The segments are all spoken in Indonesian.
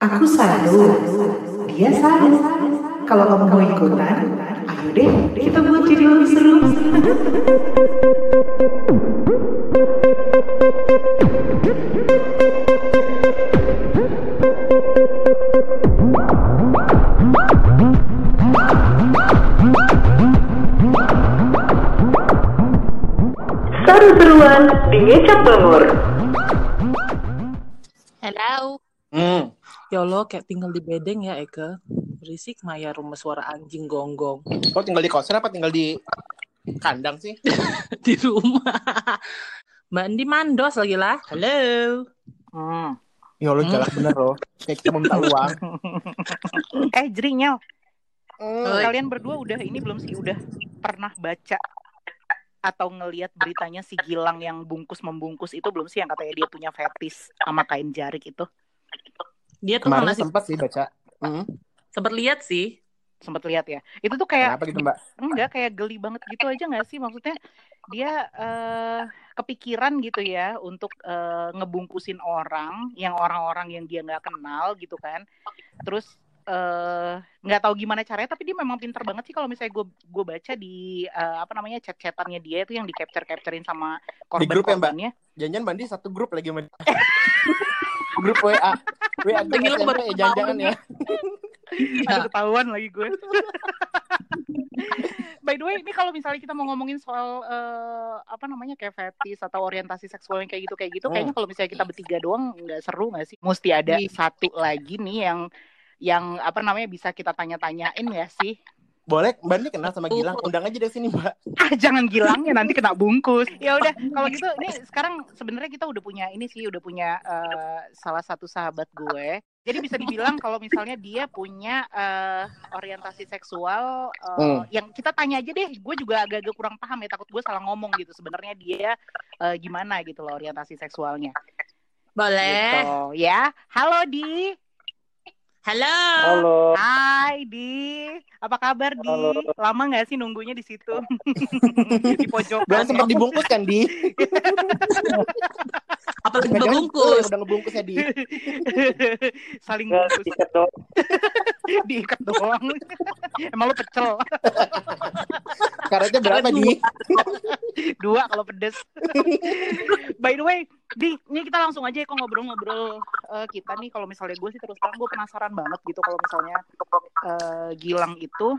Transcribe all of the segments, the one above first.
Aku satu, dia satu. Kalau kamu mau ikutan, ayo deh kita buat jadi lebih seru. Seru-seruan di Ngecap Bangor. Ya Allah, kayak tinggal di bedeng ya, Eka. Berisik Maya rumah suara anjing gonggong. Kau tinggal di kosan apa tinggal di kandang sih? di rumah. Mbak Andi mandos lagi lah. Halo. Hmm. Ya Allah, galak bener loh. Kayak kita mau minta uang. Eh, jerinya, Hmm. kalian berdua udah ini belum sih? Udah pernah baca atau ngelihat beritanya si Gilang yang bungkus membungkus itu belum sih yang katanya dia punya fetis sama kain jarik itu? Dia tuh Kemarin ngasih sempat sih baca. Hmm. sempat lihat sih. Sempet lihat ya. Itu tuh kayak Kenapa gitu mbak? enggak kayak geli banget gitu aja nggak sih maksudnya dia eh, kepikiran gitu ya untuk eh, ngebungkusin orang yang orang-orang yang dia nggak kenal gitu kan terus eh, nggak tahu gimana caranya tapi dia memang pinter banget sih kalau misalnya gue gue baca di eh, apa namanya chat-chatannya dia itu yang di capture capturein sama Di grup ya, Mbak? korban-korbannya Jangan Bandi satu grup lagi grup WA. WA lo SMP ya jangan-jangan ya. Aduh ketahuan lagi gue. By the way, ini kalau misalnya kita mau ngomongin soal eh, apa namanya kayak fetis atau orientasi seksual yang kayak gitu kayak gitu, Hmm. kayaknya kalau misalnya kita bertiga doang nggak seru nggak sih? Mesti ada satu lagi nih yang yang apa namanya bisa kita tanya-tanyain ya sih? Boleh, Mbak Andi kenal sama Gilang. Undang aja dari sini mbak. Ah jangan gilang ya nanti kena bungkus. Ya udah kalau gitu ini sekarang sebenarnya kita udah punya ini sih udah punya eh, salah satu sahabat gue. Jadi bisa dibilang kalau misalnya dia punya eh, orientasi seksual eh, Hmm. yang kita tanya aja deh. Gue juga agak-agak kurang paham ya takut gue salah ngomong gitu. Sebenarnya dia eh, gimana gitu loh orientasi seksualnya. Boleh. Gitu ya. Halo Di. Halo. Halo, Hai Di. Apa kabar Di? Lama nggak sih nunggunya di situ? di pojokan. Belum sempat dibungkus kan di? Apalagi lu berbungkus. yang udah ngebungkus ya di. saling bungkus tiket dong. diikat doang emang lu pecel Karetnya berapa di? dua kalau pedes by the way di ini kita langsung aja ya kok ngobrol-ngobrol eh, kita nih kalau misalnya gue sih terus terang gue penasaran banget gitu kalau misalnya eh, Gilang itu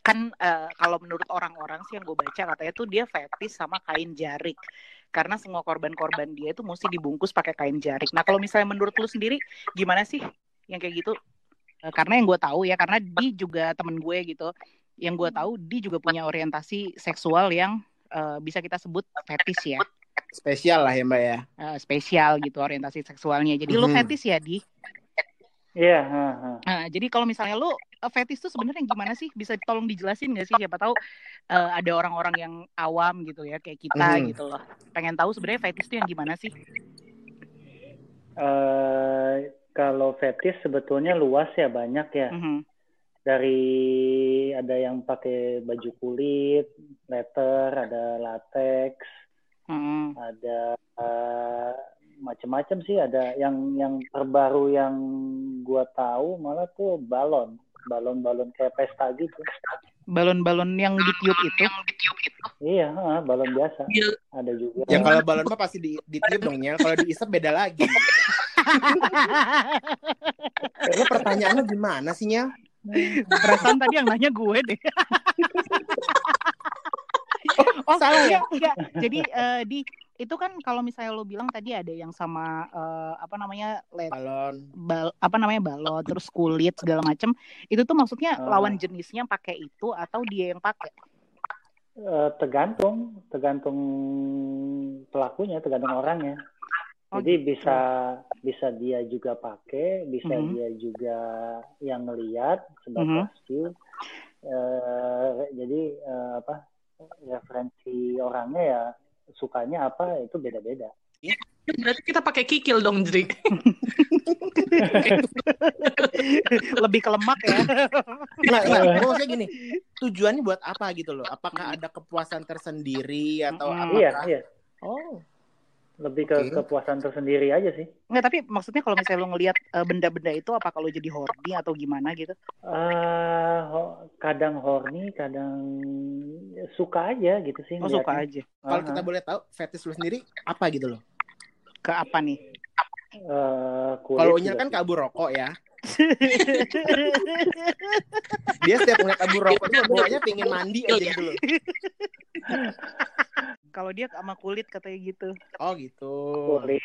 kan eh, kalau menurut orang-orang sih yang gue baca katanya tuh dia fetis sama kain jarik karena semua korban-korban dia itu mesti dibungkus pakai kain jarik. Nah kalau misalnya menurut lu sendiri gimana sih yang kayak gitu? Karena yang gue tahu ya karena di juga temen gue gitu. Yang gue tahu di juga punya orientasi seksual yang eh, bisa kita sebut fetis ya, Spesial lah ya mbak ya. Eh, spesial gitu orientasi seksualnya. Jadi lu Mhm. fetis ya di. Iya, ha, ha. Nah, jadi kalau misalnya lu eh, fetis tuh sebenarnya gimana sih? Bisa tolong dijelasin nggak sih? Siapa tahu eh, ada orang-orang yang awam gitu ya kayak kita Mhm. gitu loh. Pengen tahu sebenarnya fetis tuh yang gimana sih? Eh, kalau fetis sebetulnya luas ya banyak ya. Mhm. Dari ada yang pakai baju kulit, leather, ada latex, Mhm. ada eh, macam-macam sih. Ada yang yang terbaru yang gua tahu malah tuh balon, balon-balon kayak pesta gitu. Balon-balon yang ditiup itu. Iya, ha, balon biasa. Iya. Ada juga. Ya kalau balon mah pasti di, ditiup dong ya. Kalau diisep beda lagi. Lo pertanyaannya gimana sih Nyal? Perasaan tadi yang nanya gue deh. oh salah ya? enggak, enggak. Jadi eh, di itu kan kalau misalnya lo bilang tadi ada yang sama eh, apa namanya let Balon. bal apa namanya balon terus kulit segala macam itu tuh maksudnya Ah. lawan jenisnya pakai itu atau dia yang pakai Eh, tergantung, tergantung pelakunya, tergantung orangnya. Oh, Jadi gitu. bisa bisa dia juga pakai, bisa Mhm. dia juga yang ngelihat Mhm. sebatas view. Eh, jadi eh, apa referensi orangnya ya sukanya apa itu beda-beda. Berarti kita pakai kikil dong, Jri. lebih ke lemak ya nggak. Gua maksudnya gini. Tujuannya buat apa gitu loh? Apakah ada kepuasan tersendiri atau Mm-mm. apakah? Iya, iya. Oh. Lebih ke Oke. kepuasan tersendiri aja sih. Nggak, tapi maksudnya kalau misalnya lo ngelihat eh, benda-benda itu apa kalau jadi horny atau gimana gitu? eh ho- kadang horny, kadang suka aja gitu sih. Oh suka aja. Kalau Aha. kita boleh tahu fetish lu sendiri apa gitu loh. Ke apa nih? Eh, kulit Kalau Unyil kan kabur rokok ya. Dia setiap ngeliat kabur rokok tuh bawanya pingin mandi aja gitu loh. kalau dia sama kulit katanya gitu. Oh gitu. kulit,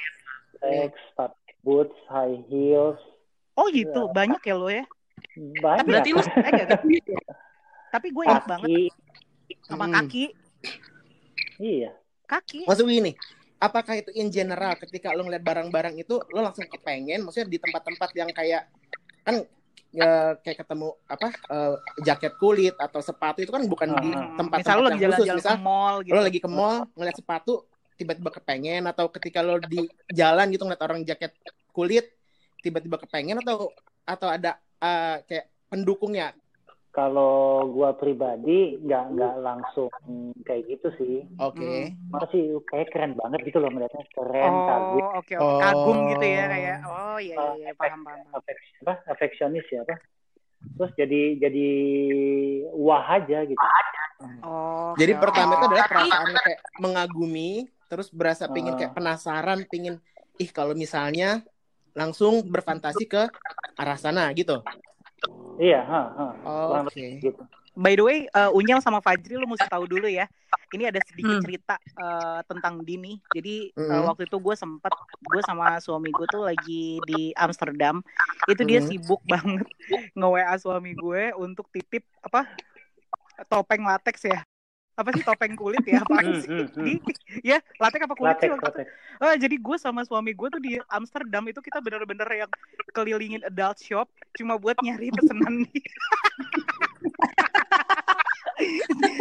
seks, pakai boots, high heels, Oh gitu, banyak ya lo ya. banyak. Berarti lu Eh, enggak, tapi, tapi gue ingat banget sama Hmm. kaki. iya. Kaki. Maksud gini, apakah itu in general ketika lo ngeliat barang-barang itu lo langsung kepengen maksudnya di tempat-tempat yang kayak kan ya, kayak ketemu apa eh, jaket kulit atau sepatu itu kan bukan di Hmm. tempat-tempat Misal yang khusus jalan-jalan misal ke mall gitu. lo lagi ke mall ngeliat sepatu tiba-tiba kepengen atau ketika lo di jalan gitu ngeliat orang jaket kulit tiba-tiba kepengen atau atau ada eh, kayak pendukungnya Kalau gua pribadi nggak nggak langsung kayak gitu sih. oke Masih kayak keren banget gitu loh melihatnya keren, kagum, Oh, oke oke. Oh. Kagum gitu ya kayak. Oh iya iya, iya. Eh, paham paham. apa, afeksionis ya apa. Terus jadi jadi wah aja gitu. Oh. jadi oke, pertama oke. itu adalah perasaan kayak mengagumi terus berasa pingin Ah. kayak penasaran pingin ih kalau misalnya langsung berfantasi ke arah sana gitu Iya, ha, ha. oh, oke lebih gitu. By the way, uh, Unyal sama Fajri lu mesti tahu dulu ya. Ini ada sedikit Hmm. cerita uh, tentang Dini. Jadi uh, Hmm. waktu itu gue sempet gue sama suami gue tuh lagi di Amsterdam. Itu dia Hmm. sibuk banget nge-WA suami gue untuk titip apa topeng latex ya. Apa sih topeng kulit ya? Apa Hmm, sih? hmm, hmm. Di, ya latex apa kulit sih Latex, waktu itu? latex. Oh, jadi gue sama suami gue tuh di Amsterdam itu kita bener-bener yang kelilingin adult shop cuma buat nyari pesanan dia.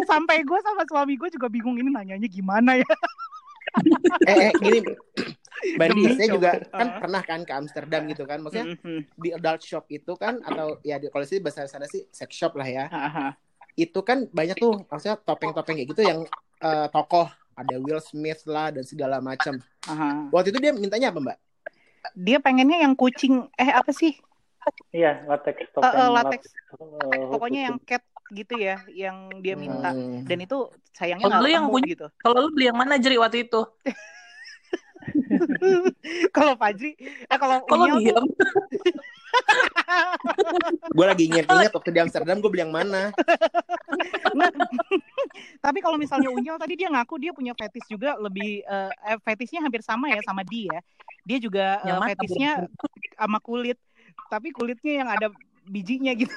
Sampai gue sama suami gue juga bingung ini nanyanya gimana ya. eh, eh gini Bandi saya juga kan Ah. pernah kan ke Amsterdam gitu kan maksudnya Mhm. di adult shop itu kan atau ya di kalau sih bahasa sana sih sex shop lah ya Aha. Itu kan banyak tuh maksudnya topeng-topeng kayak gitu yang eh, tokoh ada Will Smith lah dan segala macam waktu itu dia mintanya apa mbak Dia pengennya yang kucing eh apa sih? Iya, latex Eh, topeng eh, latex. eh, Pokoknya kucing. yang cat gitu ya, yang dia minta. Hmm. Dan itu sayangnya Kalau nggak lu yang punya- gitu. Kalau lu beli yang mana Jeri waktu itu? kalau Fajri, eh kalau Kalau diam. gue lagi inget-inget waktu di Amsterdam gue beli yang mana Nggak. Tapi kalau misalnya Unyal tadi dia ngaku dia punya fetish juga lebih eh, eh, fetishnya hampir sama ya sama dia. Dia juga eh, Yang mana, fetishnya sama kulit. Tapi kulitnya yang ada bijinya gitu,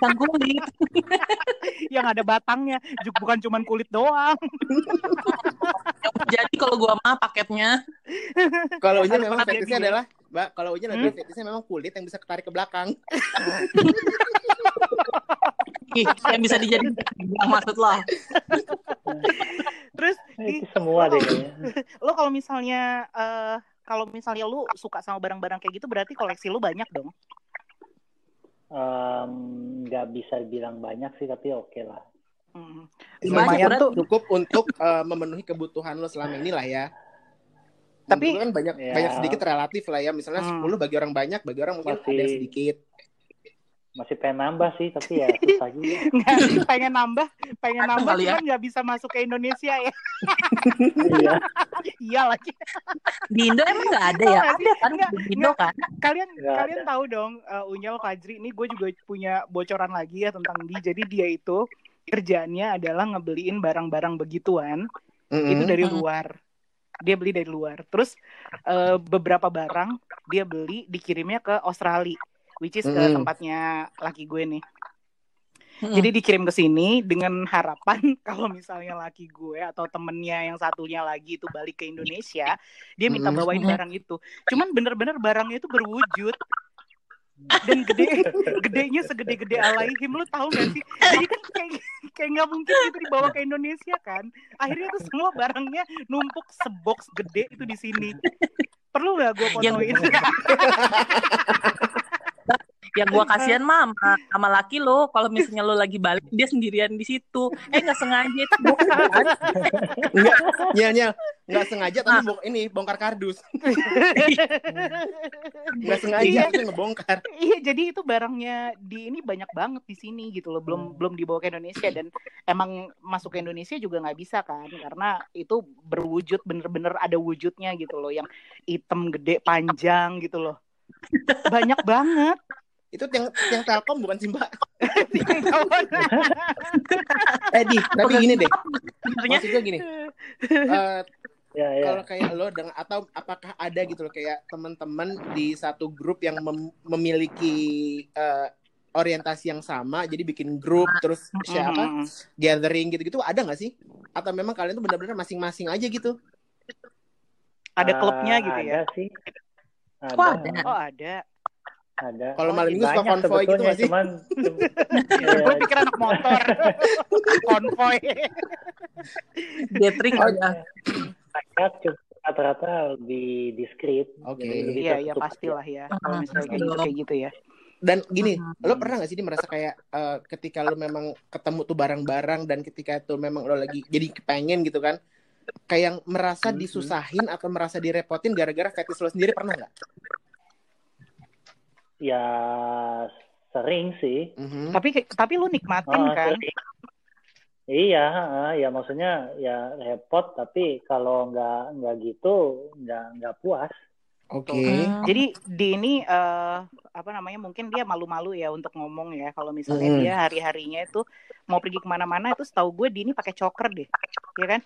Kan kulit. yang ada batangnya. Ju- Bukan cuman kulit doang. Jadi kalau gua mah paketnya kalau Harus memang fetishnya ya. adalah mbak kalau Unya Hmm? fetishnya memang kulit yang bisa ketarik ke belakang ih, yang bisa dijadikan maksud lo. Terus Eh, Itu semua deh lo kalau misalnya eh kalau misalnya lu suka sama barang-barang kayak gitu berarti koleksi lu banyak dong. Nggak bisa bilang banyak sih tapi oke lah. Hmm. Lumayan tuh. cukup untuk eh, memenuhi kebutuhan lo selama ini lah ya Tapi- Menurut kan banyak Ya. banyak sedikit relatif lah ya misalnya Hmm. 10 bagi orang banyak bagi orang mungkin Masih- ada yang sedikit Masih pengen nambah sih tapi ya susah juga. Nggak, pengen nambah, pengen Ada nambah ya. cuman nggak bisa masuk ke Indonesia ya. Iya. iya lagi. Di Indo emang nggak ada ya? Ada kan Nggak, di Indo kan? Kalian Nggak kalian tahu dong uh, Unyal Fajri ini gue juga punya bocoran lagi ya tentang dia. Jadi dia itu kerjaannya adalah ngebeliin barang-barang begituan itu Mm-mm. dari Mm. luar. Dia beli dari luar. Terus eh, beberapa barang dia beli dikirimnya ke Australia, which is ke Mm. tempatnya laki gue nih. Mm-mm. Jadi dikirim ke sini dengan harapan kalau misalnya laki gue atau temennya yang satunya lagi itu balik ke Indonesia, dia minta Mm. bawain Mm. barang itu. Cuman bener-bener barangnya itu berwujud dan gede gedenya segede-gede alaihim lu tahu gak sih jadi kan kayak kayak nggak mungkin itu dibawa ke Indonesia kan akhirnya tuh semua barangnya numpuk sebox gede itu di sini perlu nggak gue Yang- Ya gua kasihan mah sama, laki lo. Kalau misalnya lo lagi balik dia sendirian di situ. Eh nggak sengaja itu bukan. Enggak, nyel nyel. Enggak sengaja tapi bong- ini bongkar kardus. Enggak sengaja Iya. ngebongkar. Iya, jadi itu barangnya di ini banyak banget di sini gitu loh. Hmm. Belum belum dibawa ke Indonesia dan emang masuk ke Indonesia juga nggak bisa kan karena itu berwujud bener-bener ada wujudnya gitu loh yang hitam gede panjang gitu loh. Banyak banget. Itu yang yang Telkom bukan sih, Mbak? Eh, di, tapi gini deh. Sebenarnya Maksud gue gini. eh, ya ya kalau kayak lo dengan atau apakah ada gitu loh kayak teman-teman di satu grup yang mem- memiliki eh, orientasi yang sama jadi bikin grup terus share apa Mhm. gathering gitu-gitu ada nggak sih atau memang kalian tuh benar-benar masing-masing aja gitu Ada klubnya Ah, gitu ya. ada sih ada Kok ada? Oh, ada. ada Kalau Oh, malam minggu suka konvoy gitu sebetulnya, nggak sih? cuman Gue pikir anak motor. Konvoy. gathering Oh, aja. rata-rata lebih diskret Oke. Lebih Iya, iya pastilah ya. Kalau Mhm. misalnya kayak gitu kayak gitu ya. dan gini Mhm. lo pernah gak sih Di, merasa kayak eh, ketika lo memang ketemu tuh barang-barang dan ketika itu memang lo lagi jadi kepengen gitu kan kayak yang merasa Mhm. disusahin atau merasa direpotin gara-gara fetish lo sendiri pernah nggak? ya sering sih Mhm. Tapi tapi lu nikmatin Oh, kan? sering. Iya, ya maksudnya ya repot tapi kalau nggak nggak gitu nggak nggak puas. Oke. Hmm. Jadi di ini eh, apa namanya mungkin dia malu-malu ya untuk ngomong ya kalau misalnya Mm. dia hari-harinya itu mau pergi ke mana-mana itu setahu gue di ini pakai choker deh, ya kan?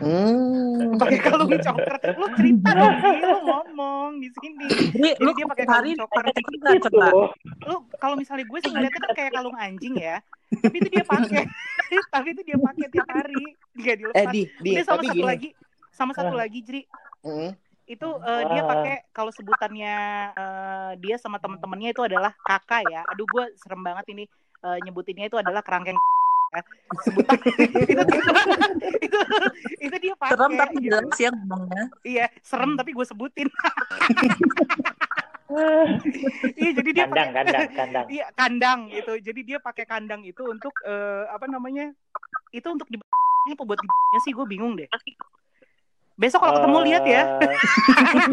Hmm. Pakai kalung choker. Lu cerita dong, lu ngomong di sini. Jadi lu dia pakai kalung coklat. kita coba. Lu kalau misalnya gue sih ngeliatnya kan kayak kalung anjing ya, tapi itu dia pakai, tapi itu dia pakai tiap hari, dia dilepas. Eh di, di, Udah sama satu gini. lagi, sama satu lagi Jri. Mhm. itu eh, dia Wah. pakai kalau sebutannya eh, dia sama temen-temennya itu adalah kakak ya aduh gue serem banget ini eh, nyebutinnya itu adalah kerangkeng ya. sebutan itu, itu itu dia pakai Serem tapi gitu. jelas ya ngomongnya. iya serem tapi gue sebutin iya jadi dia Kandang, pakai kandang, kandang. iya kandang itu jadi dia pakai kandang itu untuk eh, apa namanya itu untuk di apa buat di sih gue bingung deh besok kalau ketemu lihat ya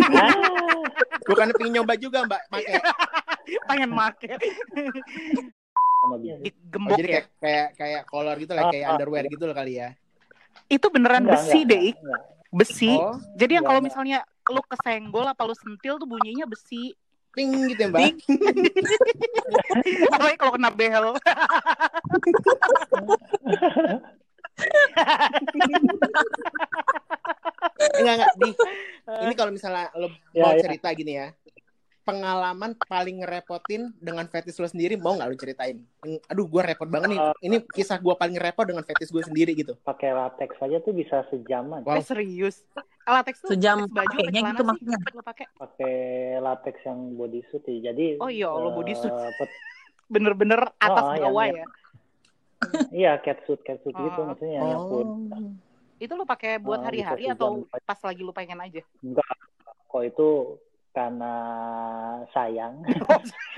Eh, Bukannya pengen nyoba juga mbak pakai. pengen make sama bisa. Oh, digembok jadi ya kayak kayak kayak kolor gitu lah, kayak Ah, ah. underwear gitu loh kali ya. itu beneran Enggak, besi enggak, deh Ik. enggak. besi Oh, jadi yang kalau misalnya lu kesenggol apa lu sentil tuh bunyinya besi ting gitu ya mbak. Ting. apalagi kalau kena behel Enggak enggak di. Ini kalau misalnya lo Ya, mau ya. cerita gini ya. Pengalaman paling ngerepotin dengan fetish lo sendiri mau nggak lo ceritain? Aduh, gue repot banget nih. Eh. Ini kisah gue paling repot dengan fetish gue sendiri gitu. Pakai latex aja tuh bisa sejaman. Wow. eh serius latex tuh Sejam baju pakainya gitu maksudnya. pakai Pakai latex yang bodysuit ya. Jadi Oh iya, eh, bodysuit. pet- bener-bener atas Oh, yang- bawah yang- ya Iya, catsuit, catsuit gitu Oh. maksudnya yang nyangkut. Oh. itu lu pakai buat Oh, hari-hari bisa atau pas lagi lu pengen aja Enggak, kok itu karena sayang.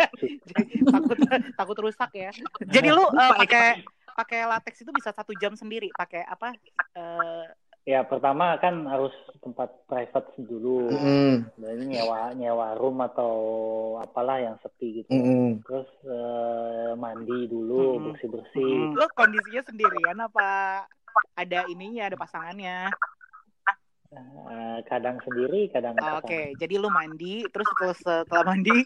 takut takut rusak ya jadi lu eh, pakai pakai latex itu bisa satu jam sendiri pakai apa eh, ya pertama kan harus tempat private dulu. Mm-mm. Jadi nyewa nyewa room atau apalah yang sepi gitu. Mm-mm. Terus eh, mandi dulu, Mm-mm. bersih-bersih. lu kondisinya sendirian apa ada ininya ada pasangannya Eh, kadang sendiri, kadang Oh. Oke, jadi lu mandi, terus setelah, setelah mandi,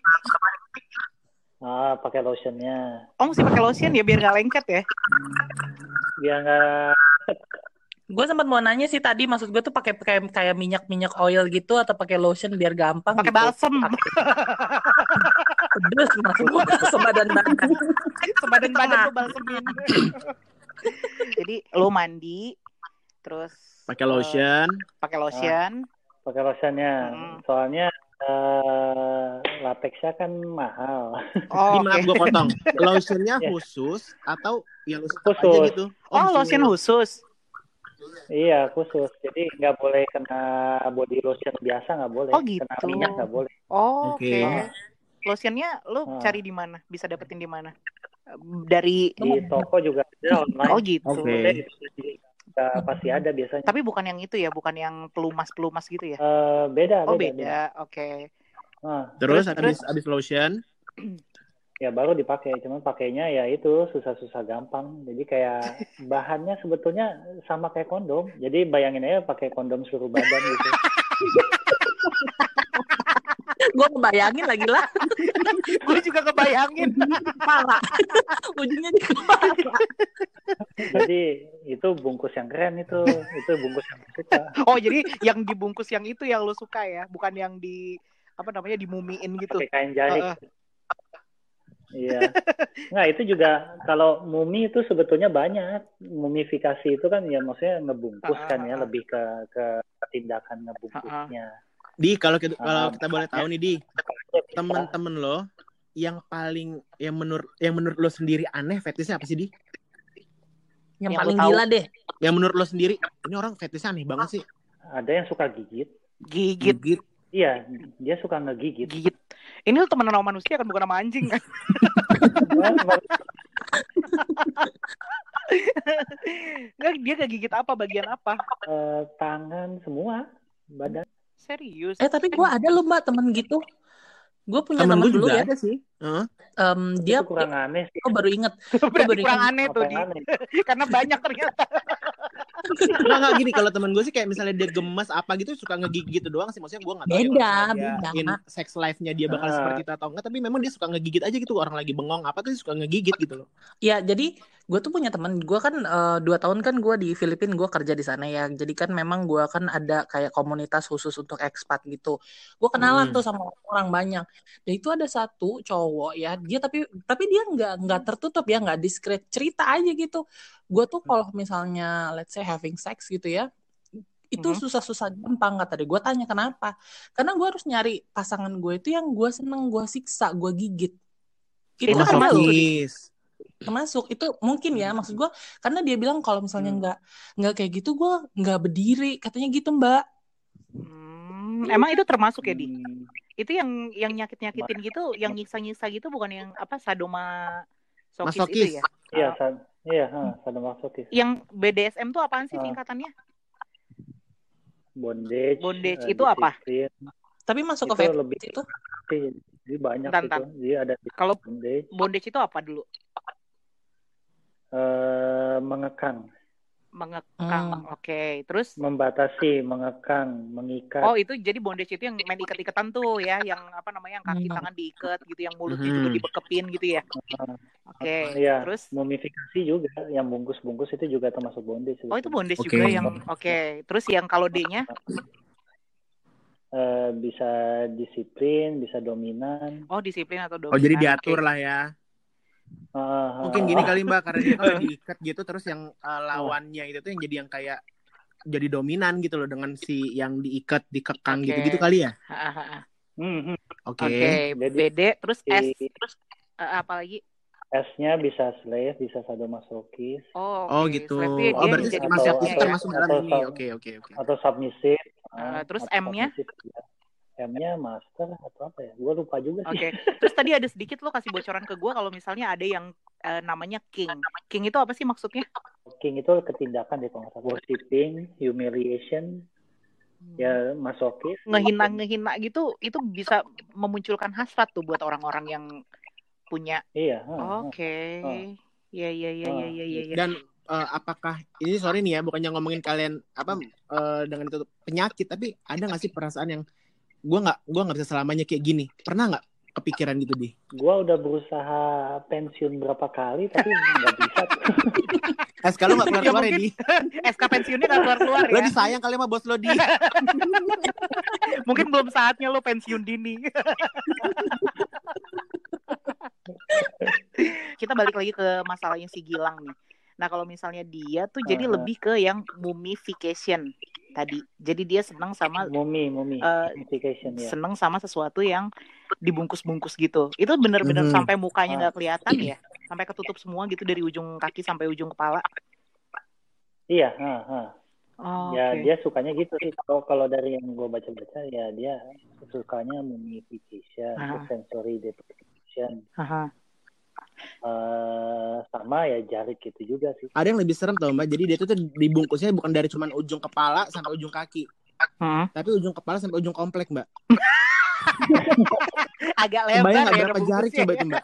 Ah, pakai lotionnya. oh mesti pakai lotion ya biar nggak lengket ya? Biar nggak Gue sempat mau nanya sih tadi maksud gue tuh pakai kayak kayak minyak-minyak oil gitu atau pakai lotion biar gampang Pakai gitu. balsem, Pedes maksud gue sebadan badan. sebadan badan lu balsemin. jadi lu mandi, terus Pakai eh, lotion. pakai lotion. pakai lotionnya. Mm. Soalnya eh, latexnya kan mahal. Oh, maaf oke. gue potong. Lotionnya Ya. khusus atau suka Khusus. aja gitu? Oh, lotion khusus. iya, khusus. Jadi nggak boleh kena body lotion biasa nggak boleh. Oh, Kena gitu. minyak nggak boleh. Oh, oke. Oke. Lotionnya lu Ah. cari di mana? Bisa dapetin di mana? Dari Di toko juga ada online. Oh gitu. Oke. Pasti ada biasanya. Tapi bukan yang itu ya, bukan yang pelumas-pelumas gitu ya? Eh, beda, Oh beda, beda, oke. Nah, Terus, Terus, habis habis lotion, ya baru dipakai, cuman pakainya ya itu susah-susah gampang. Jadi kayak bahannya sebetulnya sama kayak kondom. Jadi bayangin aja pakai kondom seluruh badan gitu. Gue ngebayangin lagi lah. Gue juga kebayangin. Parah. Ujungnya juga parah. Jadi itu bungkus yang keren itu, itu bungkus yang suka. Oh jadi yang dibungkus yang itu yang lu suka ya, bukan yang di apa namanya dimumiin gitu. Pakai kain jahit. Heeh. Iya. Nggak, itu juga kalau mumi itu sebetulnya banyak. Mumifikasi itu kan ya maksudnya ngebungkus kan ya, lebih ke ke tindakan ngebungkusnya. Di kalau kita Ah, kalau kita boleh tahu nih di temen-temen lo yang paling yang menurut yang menurut lo sendiri aneh fetishnya apa sih di? Yang Yang paling lu tahu. gila deh. Yang menurut lo sendiri ini orang fetishnya aneh banget sih. Ada yang suka gigit. Gigit, Gigit. Iya, dia suka ngegigit. gigit. Ini lu temenan sama manusia kan bukan sama anjing kan? Nggak, dia kegigit apa bagian apa? Eh, tangan semua, badan. Serius. Eh tapi gue ada loh mbak temen gitu. Gue punya Temen dulu juga ya. ada sih. Heeh. Em, dia itu kurang aneh sih. gue baru inget. Berarti baru kurang ingat aneh tuh di. Karena banyak ternyata. Nggak, nggak gini kalau temen gue sih kayak misalnya dia gemes apa gitu suka ngegigit gitu doang sih maksudnya gue nggak tahu ya Beda, dia beda. in sex life-nya dia bakal Ah. seperti itu atau enggak tapi memang dia suka ngegigit aja gitu orang lagi bengong apa tuh dia suka ngegigit gitu loh Ya jadi gue tuh punya temen. Gue kan eh, dua tahun kan gue di Filipina gue kerja di sana ya. Jadi kan memang gue kan ada kayak komunitas khusus untuk ekspat gitu. Gue kenalan Hmm. tuh sama orang banyak. Dan itu ada satu cowok ya. Dia tapi tapi dia nggak nggak tertutup ya nggak diskret cerita aja gitu. Gue tuh kalau misalnya let's say having sex gitu ya itu Mhm. susah-susah gampang kata dia. Gue tanya kenapa? Karena gue harus nyari pasangan gue itu yang gue seneng, gue siksa, gue gigit. Itu ada loh masokis termasuk itu mungkin ya maksud gue karena dia bilang kalau misalnya Hmm. nggak nggak kayak gitu gue nggak berdiri katanya gitu mbak Hmm, emang itu termasuk ya di? Hmm, Itu yang yang nyakit-nyakitin gitu, yang nyiksa-nyiksa gitu bukan yang apa sadoma sokis Masokis. itu ya? Iya, sad iya, ha, sadomasokis. Yang BDSM tuh apaan sih Ah. singkatannya? Bondage. Bondage eh, itu apa? disiplin. tapi masuk ke Itu fetish lebih itu. Jadi banyak Bentar, itu. Jadi ada Kalau bondage, bondage itu apa dulu? eh, mengekang, Mengekang. Hmm. Oke, terus membatasi, mengekang, mengikat. Oh itu jadi bondage itu yang main ikat-ikatan tuh ya, yang apa namanya yang kaki Hmm. tangan diikat gitu, yang mulutnya Mhm. juga dibekepin gitu ya. Ah, Oke, Iya, terus mumifikasi juga, yang bungkus-bungkus itu juga termasuk bondage. oh itu bondage Oke. juga yang oke. Terus yang kalau D-nya Eh, bisa disiplin, bisa dominan. oh disiplin atau dominan. oh jadi diatur Oke. lah ya Ah, ah, mungkin gini kali mbak karena dia kan diikat gitu terus yang uh, lawannya itu tuh yang jadi yang kayak jadi dominan gitu loh dengan si yang diikat dikekang Oke. gitu gitu kali ya Hahaha. Hmm, hmm. oke Oke, Jadi- BD terus S terus eh, apa lagi? S-nya bisa slave, bisa sadomasokis, Oh, oh oke. gitu Slave oh berarti jadi masuk- masokis bosnya termasuk dalam Atau ini oke oke oke atau submissive. Ah, terus atau M-nya? M-nya master atau apa ya? Gue lupa juga sih. Oke. Terus tadi ada sedikit lo kasih bocoran ke gue kalau misalnya ada yang eh, namanya king. King itu apa sih maksudnya? King itu ketindakan deh kalau nggak salah. Worshipping, humiliation, ya masokis. ngehina ngehina gitu itu bisa memunculkan hasrat tuh buat orang-orang yang punya Iya. oke ya ya ya ya ya ya ya. dan uh, apakah ini sorry nih ya bukannya ngomongin kalian apa uh, dengan itu penyakit tapi ada nggak sih perasaan yang gua nggak gua nggak bisa selamanya kayak gini. Pernah nggak kepikiran gitu di Gua udah berusaha pensiun berapa kali tapi nggak bisa. eh kalau nggak keluar keluar ya di SK pensiunnya nggak keluar keluar lo ya. disayang kali sama bos lo di. Mungkin belum saatnya lo pensiun dini. Kita balik lagi ke masalahnya si Gilang nih. Nah kalau misalnya dia tuh jadi Aha. lebih ke yang mumification tadi jadi dia senang sama Mumi, mumi, mumification ya. seneng sama sesuatu yang dibungkus-bungkus gitu. Itu bener-bener Mhm. sampai mukanya Ah. nggak kelihatan ya, sampai ketutup semua gitu dari ujung kaki sampai ujung kepala. Iya, ah, ah. Oh, ya oke. dia sukanya gitu sih kalau kalau dari yang gue baca-baca ya dia sukanya mummification Ah. terus sensory deprivation Aha. Eh sama ya jarik gitu juga sih Ada yang lebih serem tau mbak. Jadi dia tuh tuh dibungkusnya bukan dari cuman ujung kepala sampai ujung kaki, Hmm. tapi ujung kepala sampai ujung komplek mbak. Agak lebar nggak ya berapa jari coba itu mbak?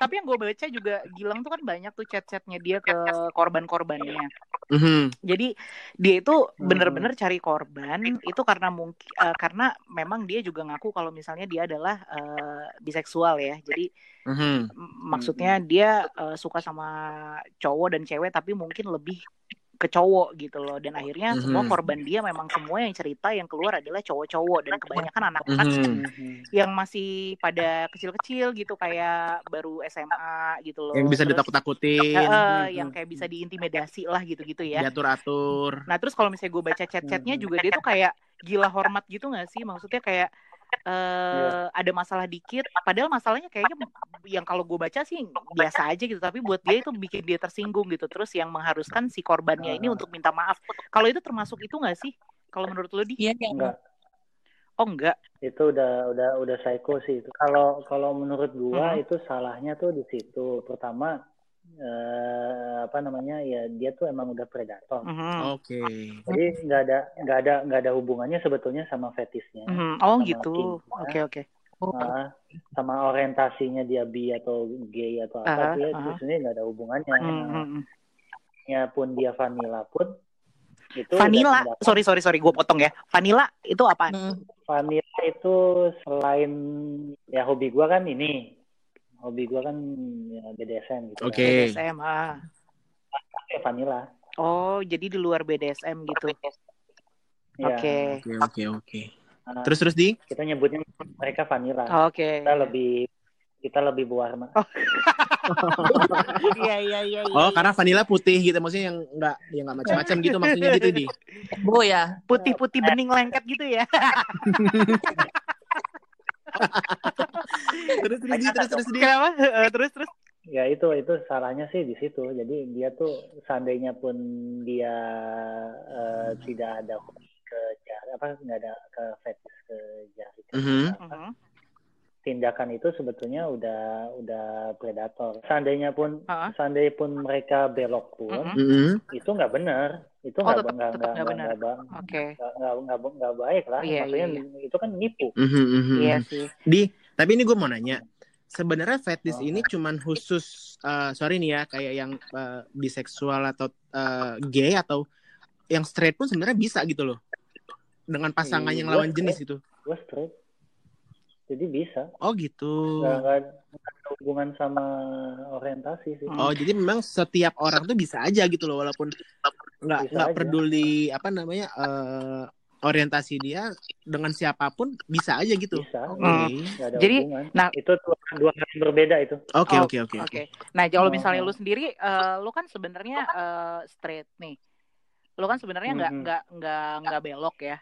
Tapi yang gue baca juga Gilang tuh kan banyak tuh chat-chatnya dia ke korban-korbannya. Mhm. Jadi dia itu bener-bener cari korban itu karena mungkin karena memang dia juga ngaku kalau misalnya dia adalah eh, biseksual ya. Jadi Mhm. m- maksudnya dia eh, suka sama cowok dan cewek tapi mungkin lebih ke cowok gitu loh dan akhirnya semua Mhm. korban dia memang semua yang cerita yang keluar adalah cowok-cowok dan kebanyakan anak-anak Mhm. yang masih pada kecil-kecil gitu kayak baru SMA gitu loh. Yang bisa ditakut-takutin, eh, eh, Mhm. yang kayak bisa diintimidasi lah gitu-gitu ya. diatur-atur. Nah terus kalau misalnya gue baca chat-chatnya juga dia tuh kayak gila hormat gitu gak sih? Maksudnya kayak eh ada masalah dikit, padahal masalahnya kayaknya yang kalau gue baca sih biasa aja gitu, tapi buat dia itu bikin dia tersinggung gitu. Terus yang mengharuskan si korbannya ini untuk minta maaf. Kalau itu termasuk itu gak sih? Kalau menurut lo di? Iya, yang enggak Oh enggak. itu udah udah udah psycho sih itu kalau kalau menurut gua Mhm. itu salahnya tuh di situ pertama eh, apa namanya ya dia tuh emang udah predator Mhm. Oke. jadi nggak ada nggak ada nggak ada hubungannya sebetulnya sama fetisnya Mhm. Oh sama gitu. Oke oke. Nah, sama orientasinya dia bi atau gay atau apa Aha, dia aha. sebenarnya nggak ada hubungannya Mhm. ya pun dia vanilla pun itu Vanilla, sorry sorry sorry, gue potong ya. Vanilla itu apa? Hmm. Vanilla itu selain ya hobi gua kan ini hobi gua kan ya, BDSM gitu Oke. BDSM. Ah. kan. Kayak vanilla Oh, jadi di luar BDSM gitu. ya Oke. Oke, oke, oke. Nah, Terus terus di? kita nyebutnya mereka vanilla Oke. kita lebih kita lebih berwarna Iya iya iya. iya, Oh, iya. karena vanilla putih gitu, maksudnya yang enggak yang enggak macam-macam gitu maksudnya gitu di. Bo ya. putih-putih bening lengket gitu ya. Terus terus di, terus terus di. Kenapa? Eh, terus terus. ya itu itu salahnya sih di situ jadi dia tuh seandainya pun dia eh, tidak ada hobi ke jari apa nggak ada ke fetish ke jari ke Mhm. apa, Mhm. Tindakan itu sebetulnya udah udah predator seandainya pun Ah. seandainya pun mereka belok pun. Mhm. itu nggak benar itu Oh, nggak tetap- nggak nggak nggak benar. nggak nggak baik lah Iya, maksudnya iya, itu kan nipu Mhm, mhm. Iya sih. Di, tapi ini gue mau nanya. Sebenarnya fetish Oh. ini cuman khusus eh, sorry nih ya kayak yang eh, biseksual atau eh, gay atau yang straight pun sebenarnya bisa gitu loh. Dengan pasangan yang Iya, lawan straight. jenis itu. gue straight jadi bisa Oh gitu. nggak ada hubungan sama orientasi sih Hmm. Oh jadi memang setiap orang tuh bisa aja gitu loh walaupun nggak nggak peduli apa namanya eh, orientasi dia dengan siapa pun bisa aja gitu. bisa Oke. Hmm. ada Jadi, hubungan nah- itu dua, dua hal yang berbeda itu Oke Oh, oke oke. Oke. Nah, kalau misalnya oh. lu sendiri, eh, lu kan sebenarnya eh, straight nih. Lu kan sebenarnya nggak Mhm. nggak nggak nggak belok ya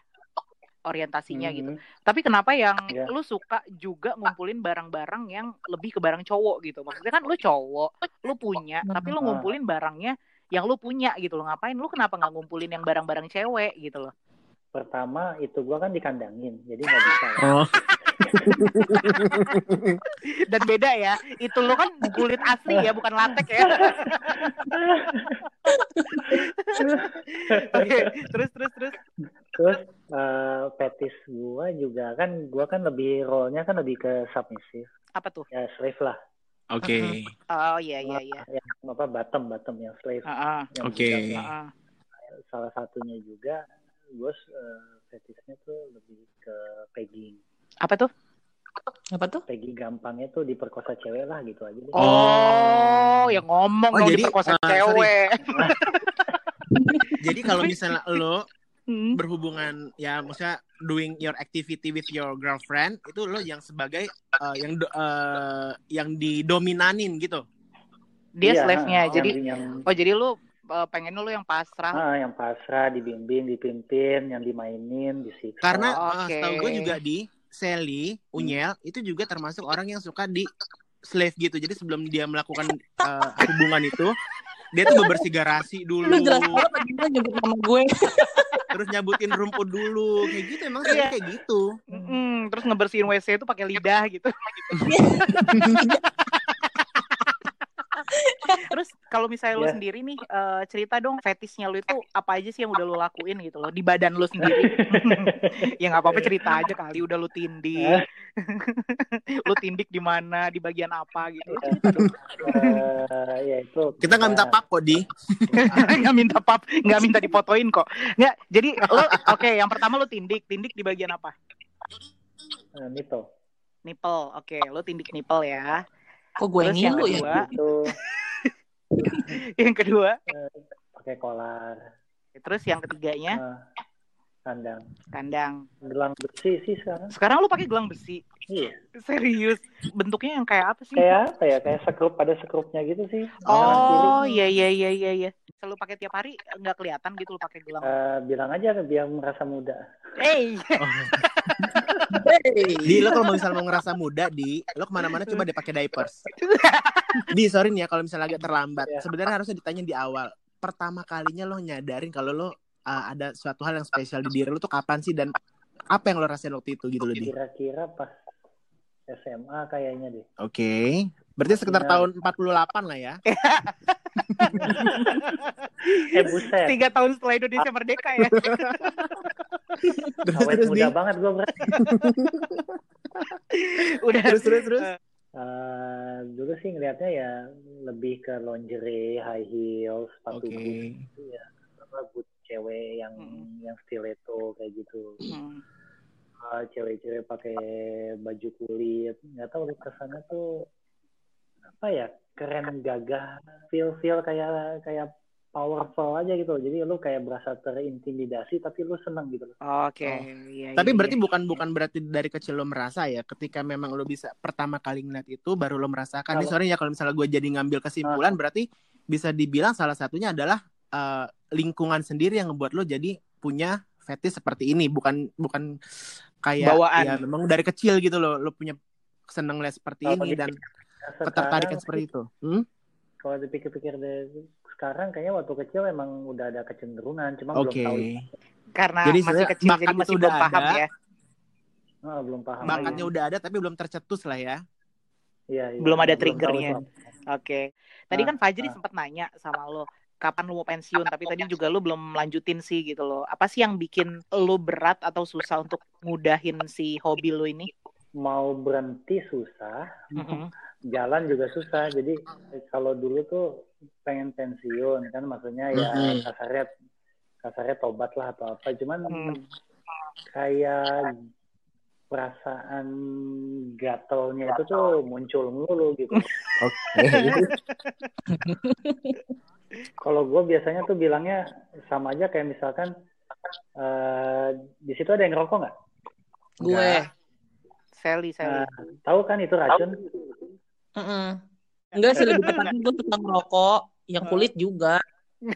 orientasinya gitu. Mhm. Tapi kenapa yang Iya. lu suka juga ngumpulin barang-barang yang lebih ke barang cowok gitu? Maksudnya kan lu cowok, lu punya, tapi lu ngumpulin barangnya yang lu punya gitu loh. Ngapain lu kenapa nggak ngumpulin yang barang-barang cewek gitu loh? pertama itu gua kan dikandangin jadi nggak bisa ya. Oh. Dan beda ya, itu lu kan kulit asli ya, bukan latek ya. Oke, terus terus terus. terus eh, fetis gua juga kan gua kan lebih role-nya kan lebih ke submissive Apa tuh? ya slave lah Oke. Oh iya iya iya. yang apa bottom bottom yang slave Heeh. yang Oke. lah. heeh. salah satunya juga gue fetisnya tuh lebih ke pegging Apa tuh? Apa tuh? pegging gampangnya tuh diperkosa cewek lah gitu aja deh. Oh, yang ngomong Oh, dong jadi, diperkosa eh, sorry. cewek. Jadi kalau misalnya lo Hmm. berhubungan ya maksudnya doing your activity with your girlfriend itu lo yang sebagai eh, yang do- eh, yang didominanin gitu. Dia Iya, slave-nya. yang- Jadi yang oh jadi lu uh, pengen lu yang pasrah. ah, yang pasrah dibimbing dipimpin yang dimainin disiksa Karena Oh, eh, oke. setahu gue juga di Sally, Unyel itu juga termasuk orang yang suka di slave gitu. Jadi sebelum dia melakukan eh, hubungan itu dia tuh bebersih garasi dulu Lu jelas banget gimana nyebut nama gue. terus nyabutin rumput dulu kayak gitu emang sih Iya. kayak gitu Mm-mm, terus ngebersihin WC itu pakai lidah gitu. terus kalau misalnya lu Iya. sendiri nih eh, cerita dong fetisnya lu itu apa aja sih yang udah lu lakuin gitu loh di badan lu sendiri. ya nggak apa-apa cerita aja kali udah lu tindik. lu tindik di mana, di bagian apa gitu. Lu cerita dong. Eh, ya itu kita nggak minta pap kok di nggak minta pap, nggak minta dipotoin kok. Nggak, jadi lu oke, yang pertama lu tindik, tindik di bagian apa? Eh, nipple Nipple, oke, lu tindik nipple ya. Kok gue Terus yang ngilu ya? kedua, itu. Yang kedua, pakai kolar. Terus yang ketiganya? Eh, kandang. Kandang. gelang besi sih sekarang. Sekarang lu pakai gelang besi, iya. Serius? Bentuknya yang kayak apa sih? kayak apa ya? Kayak sekrup ada sekrupnya gitu sih. Oh, iya iya iya iya iya. Selalu pakai tiap hari nggak kelihatan gitu lu pakai gelang. Eh, bilang aja biar merasa muda Di lo kalau misalnya mau ngerasa muda di lo ke mana-mana coba deh pakai diapers. Di sorry nih ya kalau misalnya agak terlambat. Iya. sebenarnya harusnya ditanya di awal. Pertama kalinya lo nyadarin kalau lo uh, ada suatu hal yang spesial di diri lo tuh kapan sih? Dan apa yang lo rasain waktu itu gitu loh di? Kira-kira pas SMA kayaknya deh. Oke berarti sekitar Iya. tahun 48 lah ya eh buset tiga tahun setelah Indonesia merdeka ya. terus awet terus muda di banget gue berarti Udah. terus terus terus Eh, dulu sih ngelihatnya ya lebih ke lingerie, high heels, sepatu oke boot, ya, apa boot cewek yang Hmm. yang stiletto kayak gitu. Hmm. Eh, cewek-cewek pakai baju kulit, nggak tahu lu ke sana tuh apa ya keren gagah, feel feel kayak kayak powerful aja gitu. Jadi lu kayak berasa terintimidasi tapi lu seneng gitu. loh. Oke, Oh. iya, Tapi iya, berarti iya. bukan bukan berarti dari kecil lo merasa ya, ketika memang lo bisa pertama kali ngeliat itu baru lo merasakan. Ini Kalau- sorry ya kalau misalnya gue jadi ngambil kesimpulan, berarti bisa dibilang salah satunya adalah eh, lingkungan sendiri yang ngebuat lo jadi punya fetish seperti ini, bukan bukan kayak Bawaan. ya memang dari kecil gitu lo lo punya seneng lihat seperti Kalau ini dan Sekarang ketertarikan seperti itu. Hmm? Kalau dipikir-pikir deh, sekarang kayaknya waktu kecil emang udah ada kecenderungan, cuma Oke. belum tahu. karena Jadi masih kecil jadi masih itu belum udah paham ada. ya. Ah, belum paham. Bakatnya udah ada tapi belum tercetus lah ya. Iya, iya. Belum ada triggernya. Oke. Tadi Ah, kan Fajri ah. sempat nanya sama lo, kapan lo mau pensiun? Tapi tadi juga lo belum lanjutin sih gitu loh. Apa sih yang bikin lo berat atau susah untuk ngudahin si hobi lo ini? Mau berhenti susah, Mm-mm. jalan juga susah. Jadi kalau dulu tuh pengen pensiun kan maksudnya ya Mm-mm. kasarnya kasarnya tobat lah atau apa. Cuman Hmm. kayak perasaan gatelnya itu tuh muncul mulu gitu. Oke. Kalau gue biasanya tuh bilangnya sama aja kayak misalkan eh di situ ada yang ngerokok nggak? Gue. Sally, Sally. Nah, tahu kan itu racun? Mm-mm. Enggak sih lebih tepatnya gue suka ngerokok, yang kulit juga.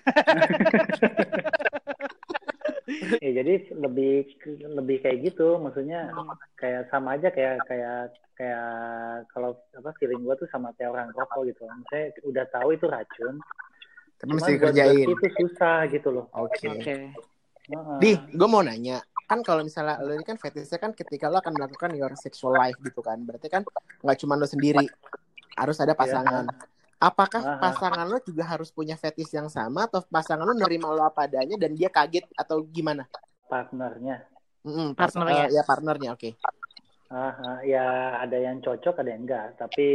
Ya jadi lebih lebih kayak gitu, maksudnya kayak sama aja kayak kayak kayak kalau apa feeling gue tuh sama kayak orang rokok gitu. Misalnya udah tahu itu racun, Tapi mesti kerjain. itu susah gitu loh. Oke. Oke. Heeh. Di, gue mau nanya, kan kalau misalnya lo ini kan fetishnya kan ketika lo akan melakukan your sexual life gitu kan, berarti kan nggak cuma lo sendiri, harus ada pasangan. Apakah pasangan lo juga harus punya fetish yang sama atau pasangan lo nerima lo apa adanya dan dia kaget atau gimana? partnernya. Mm-mm, pas- Partnernya. eh, ya partnernya, oke. Ah, ah, ya ada yang cocok, ada yang enggak. Tapi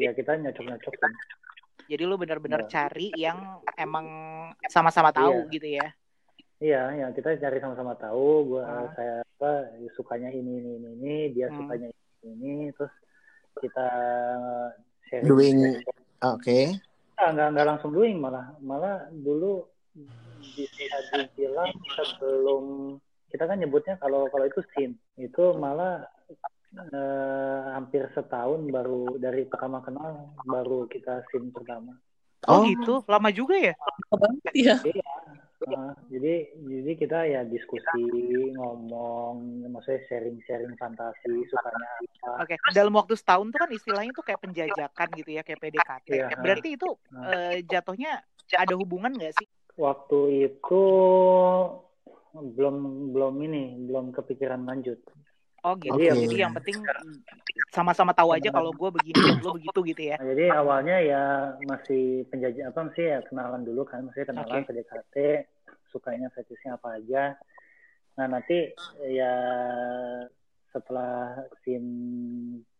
ya kita nyocok-nyocokin. Jadi lo benar-benar Iya. cari yang emang sama-sama tahu Iya. gitu ya. Iya, ya kita cari sama-sama tahu. Gua Ah. saya apa sukanya ini ini ini, ini dia Hmm. sukanya ini ini, terus kita sharing. Doing, oke. Nggak, nggak, nggak langsung doing malah malah dulu bisa dibilang sebelum kita kan nyebutnya kalau kalau itu scene itu malah eh, hampir setahun baru dari pertama kenal baru kita scene pertama. Oh, Oh. gitu, lama juga ya? Apa banget ya? Jadi jadi kita ya diskusi ngomong maksudnya sharing-sharing fantasi sukanya apa. Oke, dalam waktu setahun tuh kan istilahnya tuh kayak penjajakan gitu ya, kayak PDKT. Iya. Berarti itu eh, jatuhnya ada hubungan nggak sih? Waktu itu belum belum ini belum kepikiran lanjut. Oh gitu. Oke. Jadi yang penting sama-sama tahu aja kalau gue begini lo begitu gitu ya. Nah, jadi awalnya ya masih penjajah apa sih ya kenalan dulu kan, masih kenalan Oke. PDKT, sukanya fetishnya apa aja. Nah nanti ya setelah scene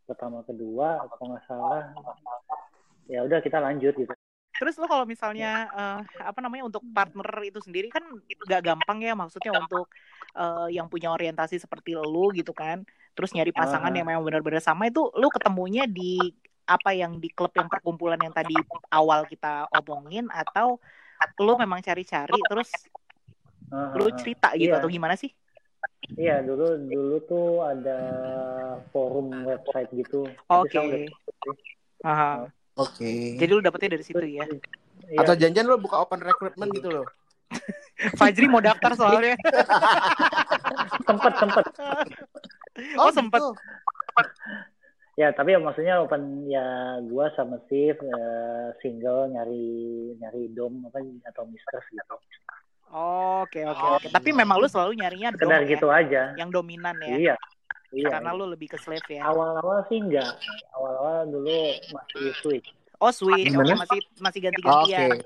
pertama kedua, kalau nggak salah, ya udah kita lanjut gitu. Terus lo kalau misalnya eh, apa namanya untuk partner itu sendiri kan gak gampang ya maksudnya untuk eh, yang punya orientasi seperti lo gitu kan. Terus nyari pasangan Ah. yang memang benar-benar sama itu lo ketemunya di apa yang di klub yang perkumpulan yang tadi awal kita omongin atau lo memang cari-cari terus Ah, lo cerita gitu Iya. atau gimana sih? Iya dulu dulu tuh ada forum website gitu. Oke. Tapi sekarang udah- Oke. Jadi lo dapetnya dari situ ya. Iya, Atau janjian lo buka open recruitment gitu loh. Fajri mau daftar soalnya. sempet sempet. Oh, sempet. gitu. Ya tapi ya maksudnya open ya gua sama Steve eh, single nyari nyari dom apa atau mistress gitu. Oke oke oke. Tapi memang lu selalu nyarinya dom Sekedar ya, gitu aja. yang dominan ya. Iya. Iya. Karena lu lebih ke slave ya. Awal-awal sih enggak. Awal-awal dulu masih switch. Oh switch, Gimana? masih masih ganti-gantian.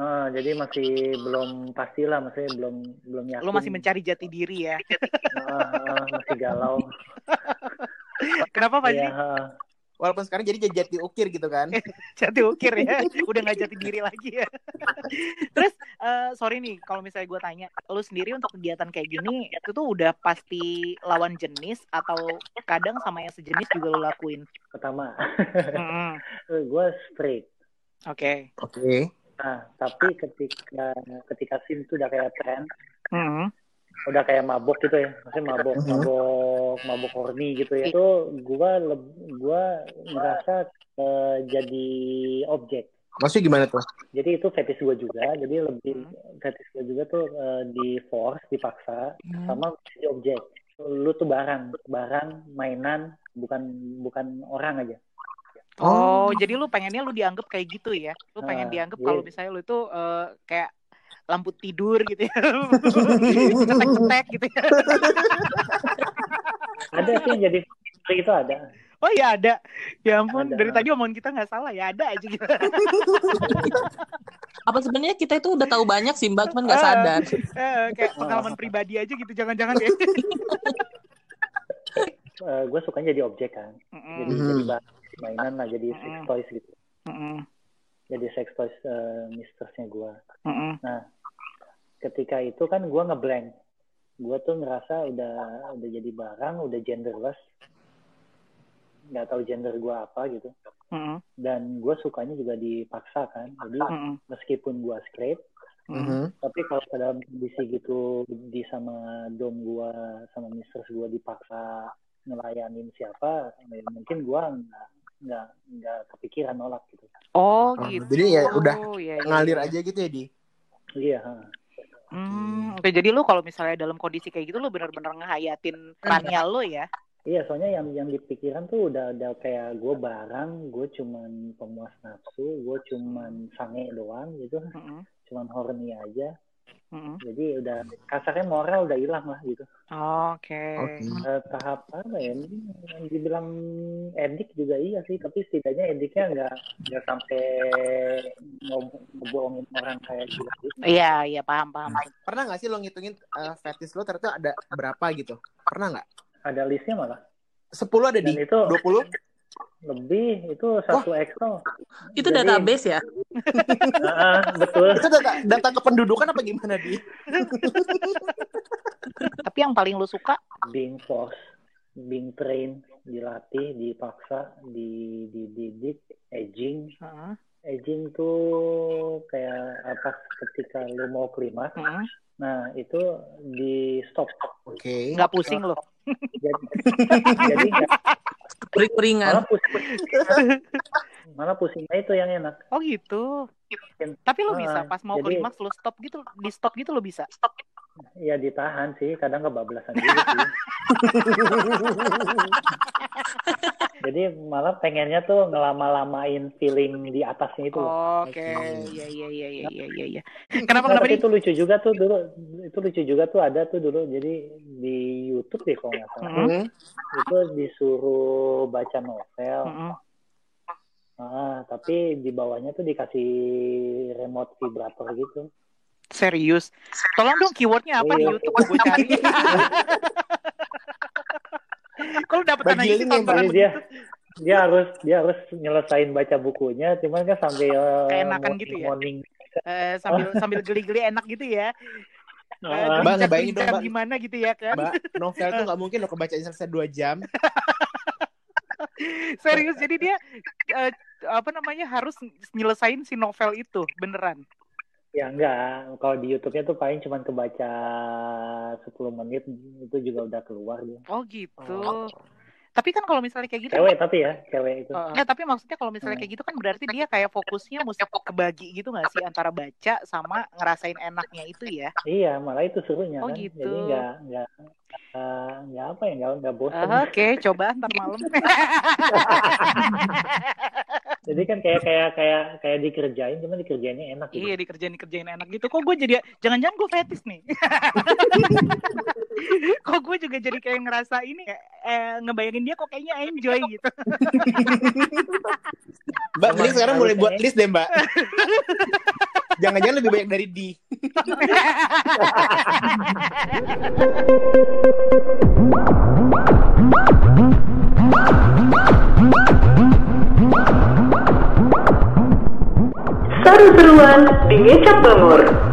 Eh, jadi masih belum pastilah, maksudnya belum belum yakin. Lu masih mencari jati diri ya. Eh, eh, masih galau. Kenapa Fajri? Iya, eh. Walaupun sekarang jadi jati ukir gitu kan. Jati ukir ya. Udah nggak jati diri lagi ya. Terus eh, sorry nih kalau misalnya gue tanya, lu sendiri untuk kegiatan kayak gini itu tuh udah pasti lawan jenis atau kadang sama yang sejenis juga lu lakuin? pertama, Mm-mm. gue straight. Oke. Oke. Nah, tapi ketika ketika scene itu udah kayak tren, Mm-mm. udah kayak mabok gitu ya, maksudnya mabok, Mhm. mabok, mabok horny gitu ya. Itu gua leb- gua ngerasa eh, jadi objek. Maksudnya gimana tuh? Jadi itu fetish gua juga, jadi lebih fetish gua juga tuh eh, di force, dipaksa, sama jadi objek. Lu tuh barang, barang, mainan, bukan bukan orang aja. Oh, jadi lu pengennya lu dianggap kayak gitu ya? Lu pengen Ah, dianggap iya. kalau misalnya lu itu eh, kayak lampu tidur gitu ya. Cetek-cetek gitu ya. Ada sih jadi itu ada. Oh iya ada. Ya ampun, Ada. dari tadi omongan kita nggak salah ya, ada aja gitu. Apa sebenarnya kita itu udah tahu banyak sih Mbak, cuman nggak Ah. sadar. Eh, kayak pengalaman pribadi aja gitu, jangan-jangan ya. gue sukanya jadi objek kan. Jadi Mhm. jadi bahan mainan lah, jadi sex toys gitu. mm-mm, Jadi sex toys eh, mistressnya gue. mm-mm. Ketika itu kan gue ngeblank gue tuh ngerasa udah udah jadi barang udah genderless nggak tahu gender gue apa gitu Mm-mm, dan gue sukanya juga dipaksa kan jadi mm-mm, meskipun gue straight mm-mm. Mhm. tapi kalau dalam kondisi gitu di sama dom gue sama mistress gue dipaksa ngelayanin siapa ya mungkin gue nggak nggak nggak kepikiran nolak gitu Oh Oh, gitu. jadi ya udah Iya, iya, Ngalir iya. aja gitu ya di. iya ha. Hmm, oke jadi lu kalau misalnya dalam kondisi kayak gitu lu benar-benar ngehayatin perannya lu ya. Iya, soalnya yang yang dipikiran tuh udah udah kayak gue barang, gue cuman pemuas nafsu, gue cuman sange doang gitu, Mm-mm, cuman horny aja. Mm-mm. Jadi udah kasarnya moral udah hilang lah gitu. Oke. Oke. Eh, tahap apa ya? Yang dibilang edik juga iya sih, tapi setidaknya ediknya nggak nggak sampai ngebohongin orang kayak gitu. Iya, iya paham paham. Pernah nggak sih lo ngitungin uh, fetish lo ternyata ada berapa gitu? Pernah nggak? Ada listnya malah. 10 ada Dan di itu 20? Lebih itu satu Excel. Itu Jadi- database ya? Ah, betul. Itu data, data kependudukan apa gimana di? Tapi yang paling lu suka being forced, being trained, dilatih, dipaksa, dididik, aging. Heeh, Aging tuh kayak apa ketika lu mau klimaks, heeh. nah itu di stop. Oke. nggak pusing lu. Jadi jadi nggak- Pering-peringan. malah pusing, malah pusingnya itu yang enak. Oh gitu. Tapi lu Ah, bisa pas mau jadi- klimaks lu stop gitu, di stop gitu lu bisa. Ya ditahan sih, kadang kebablasan juga sih. jadi malah pengennya tuh ngelama-lamain feeling di atasnya itu. Oke, iya iya iya iya iya iya. iya. Kenapa Nah, kenapa tapi nih? itu lucu juga tuh dulu. Itu lucu juga tuh ada tuh dulu. Jadi di YouTube deh kalau nggak salah. Mm. Hmm. Itu disuruh baca novel. Mm-mm. Ah, tapi di bawahnya tuh dikasih remote vibrator gitu. Serius. Tolong dong keywordnya apa di Iya. YouTube gue cari. Kalau dapat ya, tontonan dia dia harus dia harus nyelesain baca bukunya, cuman kan sambil morning, gitu ya? morning. Eh, sambil sambil geli-geli enak gitu ya. Eh, Ah, Mbak, ngebayangin dong, Mbak. gimana gitu ya kan. Mbak, novel tuh nggak mungkin lo kebacain selesai dua jam. Serius jadi dia eh, apa namanya harus nyelesain si novel itu beneran. Ya enggak, kalau di YouTube-nya tuh paling cuman kebaca 10 menit itu juga udah keluar dia. Oh gitu. Oh. Tapi kan kalau misalnya kayak gitu Cewek tapi ya, cewek itu. Eh, tapi maksudnya kalau misalnya Hmm. kayak gitu kan berarti dia kayak fokusnya mesti kebagi gitu nggak sih antara baca sama ngerasain enaknya itu ya? Iya, malah itu serunya Oh, kan. gitu. Jadi enggak enggak eh, enggak apa ya, enggak enggak bosan. Oke, coba ntar malam. Jadi kan kayak kayak kayak kayak dikerjain, cuma dikerjainnya enak gitu. iya dikerjain dikerjain enak gitu. Kok gue jadi jangan-jangan gue fetis nih? kok gue juga jadi kayak ngerasa ini eh, ngebayangin dia kok kayaknya enjoy gitu. Mbak, mending sekarang mulai buat list deh, Mbak. Jangan-jangan lebih banyak dari di. Seru-seruan di Ngecap Bangor.